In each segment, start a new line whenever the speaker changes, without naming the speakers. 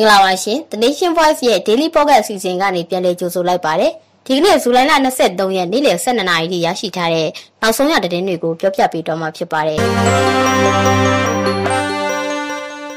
င်္ဂလာပါရှင် The Nation Voice ရဲ့ Daily Podcast အစီအစဉ်ကနေပြန်လည်ကြိုဆိုလိုက်ပါတယ်ဒီကနေ့ဇူလိုင်လ23ရက်နေ့လယ်12နာရီထိရရှိထားတဲ့နောက်ဆုံးရသတင်းတွေကိုပြောပြပေးတော့မှာဖြစ်ပါတယ်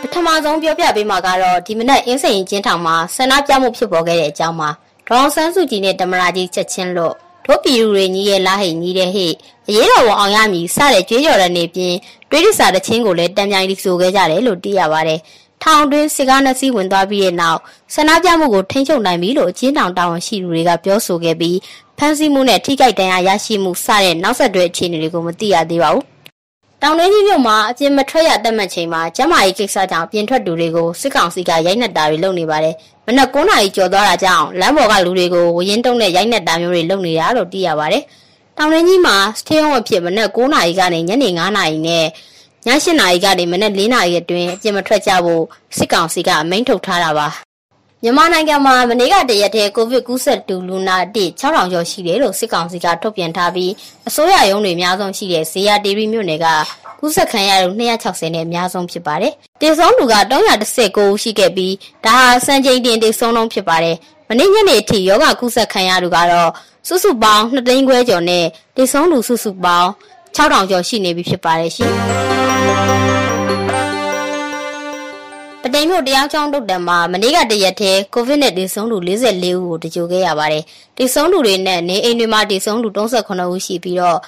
ပထမဆုံးပြောပြပေးမှာကတော့ဒီမနက်အင်းစိန်ကျင်းထောင်မှာဆန္ဒပြမှုဖြစ်ပေါ်ခဲ့တဲ့အကြောင်းမှာဒေါအောင်ဆန်းစုကြည်နဲ့တမရာကြီးချက်ချင်းလို့တို့ပြည်သူတွေညီရဲ့လားဟိညီတဲ့ဟိအရေးတော်ဝန်အောင်ရမည်စတဲ့ကြွေးကြော်တဲ့နေပြင်တွေးရစာတဲ့ချင်းကိုလည်းတံမြိုင်လိဆိုခဲ့ကြတယ်လို့သိရပါတယ်။ ထောင်တွင်းစစ်ကားနှစ်စီးဝင်သွားပြီးတဲ့နောက်ဆန္ဒပြမှုကိုထိန်းချုပ်နိုင်ပြီလို့အကျဉ်းထောင်တာဝန်ရှိသူတွေကပြောဆိုခဲ့ပြီးဖမ်းဆီးမှုနဲ့ထိခိုက်ဒဏ်ရာရရှိမှုစတဲ့နောက်ဆက်တွဲအခြေအနေတွေကိုမသိရသေးပါဘူး။တောင်တွင်းကြီးမြို့မှာအပြင်မထွက်ရတတ်မှတ်ချိန်မှာကျမကြီးကိစ္စကြောင့်ပြင်ထွက်သူတွေကိုစစ်ကောင်စီကရိုက်နှက်တာတွေလုပ်နေပါတယ်။မနက်9နာရီကျော်သွားတာကြောင့်လမ်းပေါ်ကလူတွေကိုဝရင်တုံးနဲ့ရိုက်နှက်တာမျိုးတွေလုပ်နေတာလို့သိရပါတယ်။တောင်တွင်းကြီးမှာစတေးရုံအဖြစ်မနက်9နာရီကနေညနေ9နာရီနဲ့ ည8နာရီကနေမနက်4နာရီအတွင်းအပြင်မထွက်ကြဖို့စစ်ကောင်စီကအမိန့်ထုတ်ထားတာပါမြန်မာနိုင်ငံမှာမနေ့ကတရက်တည်းကိုဗစ်ကူးစက်သူလူနာအတိ6000ကျော်ရှိတယ်လို့စစ်ကောင်စီကထုတ်ပြန်ထားပြီးအစိုးရရုံးတွေအများဆုံးရှိတဲ့ဇေယျတီဗီမြို့နယ်ကကူးစက်ခံရသူ260နဲ့အများဆုံးဖြစ်ပါတယ်။တေဆုံးသူက319ဦးရှိခဲ့ပြီးဒါဟာစံချိန်တင်တေဆုံးလုံးဖြစ်ပါတယ်။မနေ့ညနေအထိယောဂကူးစက်ခံရသူကတော့စုစုပေါင်း2သိန်းခွဲကျော်နဲ့တေဆုံးသူစုစုပေါင်း 6000ကျော်ရှိနေပြီဖြစ်ပါတယ်ရှင်ပတိမ်မြို့တရားချောင်းတုတ်တံမှာမနေ့ကတရက်တည်းကိုဗစ်နဲ့တည်ဆုံးသူ44ဦးကိုတကြိုခဲ့ရပါတယ်။တည်ဆုံးသူတွေနဲ့နေအိမ်တွေမှာတည်ဆုံးသူ38ဦးရှိပြီးတော့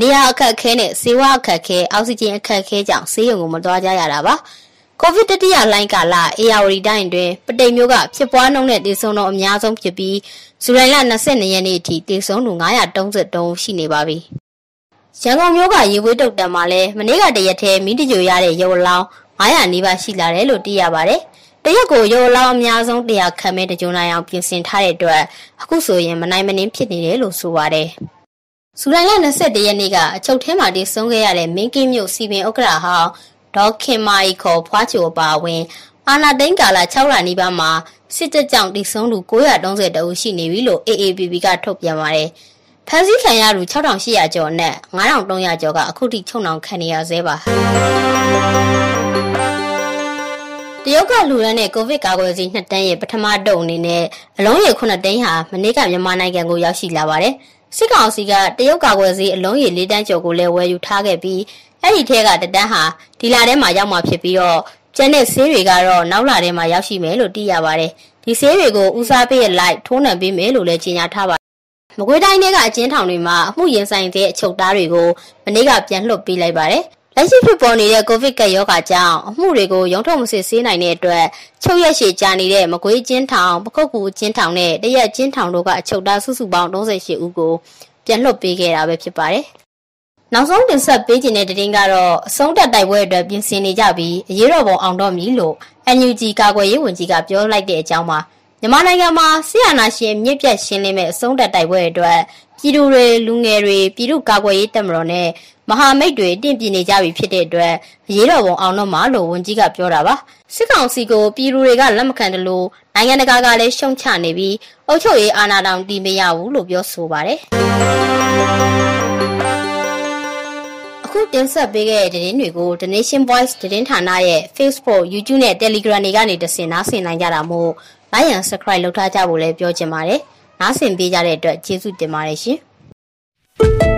နေရာအခက်အခဲနဲ့ဆေးဝါးအခက်အခဲအောက်ဆီဂျင်အခက်အခဲကြောင့်ဆေးရုံကိုမသွားကြရတာပါ။ကိုဗစ်တတိယလိုင်းကာလအေယာဝတီတိုင်းတွင်ပတိမ်မြို့ကဖြစ်ပွားနှုန်းနဲ့တည်ဆုံးတော့အများဆုံးဖြစ်ပြီးဇူလိုင်လ22ရက်နေ့အထိတည်ဆုံးသူ933ဦးရှိနေပါပြီ။ ရန်ကုန်မြို့ကရေဝေးတုတ်တံမှာလည်းမနေ့ကတရက်ထဲမိတကြိုရတဲ့ရုပ်လောင်း900နီးပါးရှိလာတယ်လို့သိရပါတယ်။တရက်ကိုရုပ်လောင်းအများဆုံးတရားခံမဲ့တကြုံနိုင်အောင်ပြင်ဆင်ထားတဲ့အတွက်အခုဆိုရင်မနိုင်မနှင်းဖြစ်နေတယ်လို့ဆိုပါတယ်။ဇူလိုင်လ21ရက်နေ့ကအချုပ်ထဲမှာတည်ဆုံးခဲ့ရတဲ့မင်းကင်းမြို့စီပင်ဥက္ကရာဟောင်းဒေါခင်မာဤခေါ်ဖွားချိုပါဝင်အာနာသိန်းကာလ6လနီးပါးမှာစစ်တပ်ကြောင့်တည်ဆုံးသူ930တအုပ်ရှိနေပြီလို့ AAPP ကထုတ်ပြန်ပါတယ်။ ဖမ်းဆီးခံရသူ6800ကျော်နဲ့9300ကျော်ကအခုထိချုံနှောင်ခံနေရသေးပါတရုတ်ကလူရန်နဲ့ကိုဗစ်ကာကွယ်ဆေး2တန်းရဲ့ပထမတုံအနေနဲ့အလုံးရေ9တန်းဟာမနေ့ကမြန်မာနိုင်ငံကိုရောက်ရှိလာပါတယ်စစ်ကောင်စီကတရုတ်ကာကွယ်ဆေးအလုံးရေ၄တန်းကျော်ကိုလည်းဝယ်ယူထားခဲ့ပြီးအဲ့ဒီထဲကတတန်းဟာဒီလထဲမှာရောက်မှာဖြစ်ပြီးတော့ကျန်တဲ့ဆေးတွေကတော့နောက်လထဲမှာရောက်ရှိမယ်လို့သိရပါတယ်ဒီဆေးတွေကိုဦးစားပေးလိုက်ထိုးနှံပေးမယ်လို့လည်းကြေညာထားပါ မကွေးတိုင်းထဲကအကျဉ်းထောင်တွေမှာအမှုရင်ဆိုင်တဲ့အချုပ်သားတွေကိုမနေ့ကပြန်လွှတ်ပေးလိုက်ပါတယ်။လက်ရှိဖြစ်ပေါ်နေတဲ့ကိုဗစ်ကပ်ရောဂါကြောင့်အမှုတွေကိုရုံထုတ်မစစ်ဆေးနိုင်တဲ့အတွက်ချုပ်ရက်ရှည်ကြာနေတဲ့မကွေးကျင်းထောင်ပခုတ်ကူကျင်းထောင်နဲ့တရက်ကျင်းထောင်တို့ကအချုပ်သားစုစုပေါင်း38ဦးကိုပြန်လွှတ်ပေးခဲ့တာပဲဖြစ်ပါတယ်။နောက်ဆုံးတင်ဆက်ပေးခြင်းတဲ့တင်ကတော့အဆုံးတက်တိုက်ပွဲအတွက်ပြင်ဆင်နေကြပြီးအရေးတော်ပုံအောင်တော့မည်လို့ NUG ကာကွယ်ရေးဝန်ကြီးကပြောလိုက်တဲ့အကြောင်းပါ မြန်မာနိုင်ငံမှာဆီယနာရှင်မြစ်ပြတ်ရှင်းလင်းမဲ့အဆုံးတက်တိုက်ပွဲအတွက်ပြည်သူတွေလူငယ်တွေပြည်သူ့ကာကွယ်ရေးတပ်မတော်နဲ့မဟာမိတ်တွေတင့်ပြနေကြပြီဖြစ်တဲ့အတွက်အရေးတော်ပုံအောင်တော့မှာလို့ဝန်ကြီးကပြောတာပါစစ်ကောင်စီကိုပြည်သူတွေကလက်မခံတယ်လို့နိုင်ငံတကာကလည်းရှုံချနေပြီးအုပ်ချုပ်ရေးအာဏာတောင်တီးမရဘူးလို့ပြောဆိုပါတယ်အခုတင်ဆက်ပေးခဲ့တဲ့သတင်းတွေကို The Nation Voice သတင်းဌာနရဲ့ Facebook, YouTube နဲ့ Telegram တွေကနေတဆင်နားဆင်နိုင်ကြတာမို့ like and subscribe လုပ်ထားကြဖို့လည်းပြောချင်ပါတယ်။နားဆင်ပေးကြတဲ့အတွက်ကျေးဇူးတင်ပါတယ်ရှင်။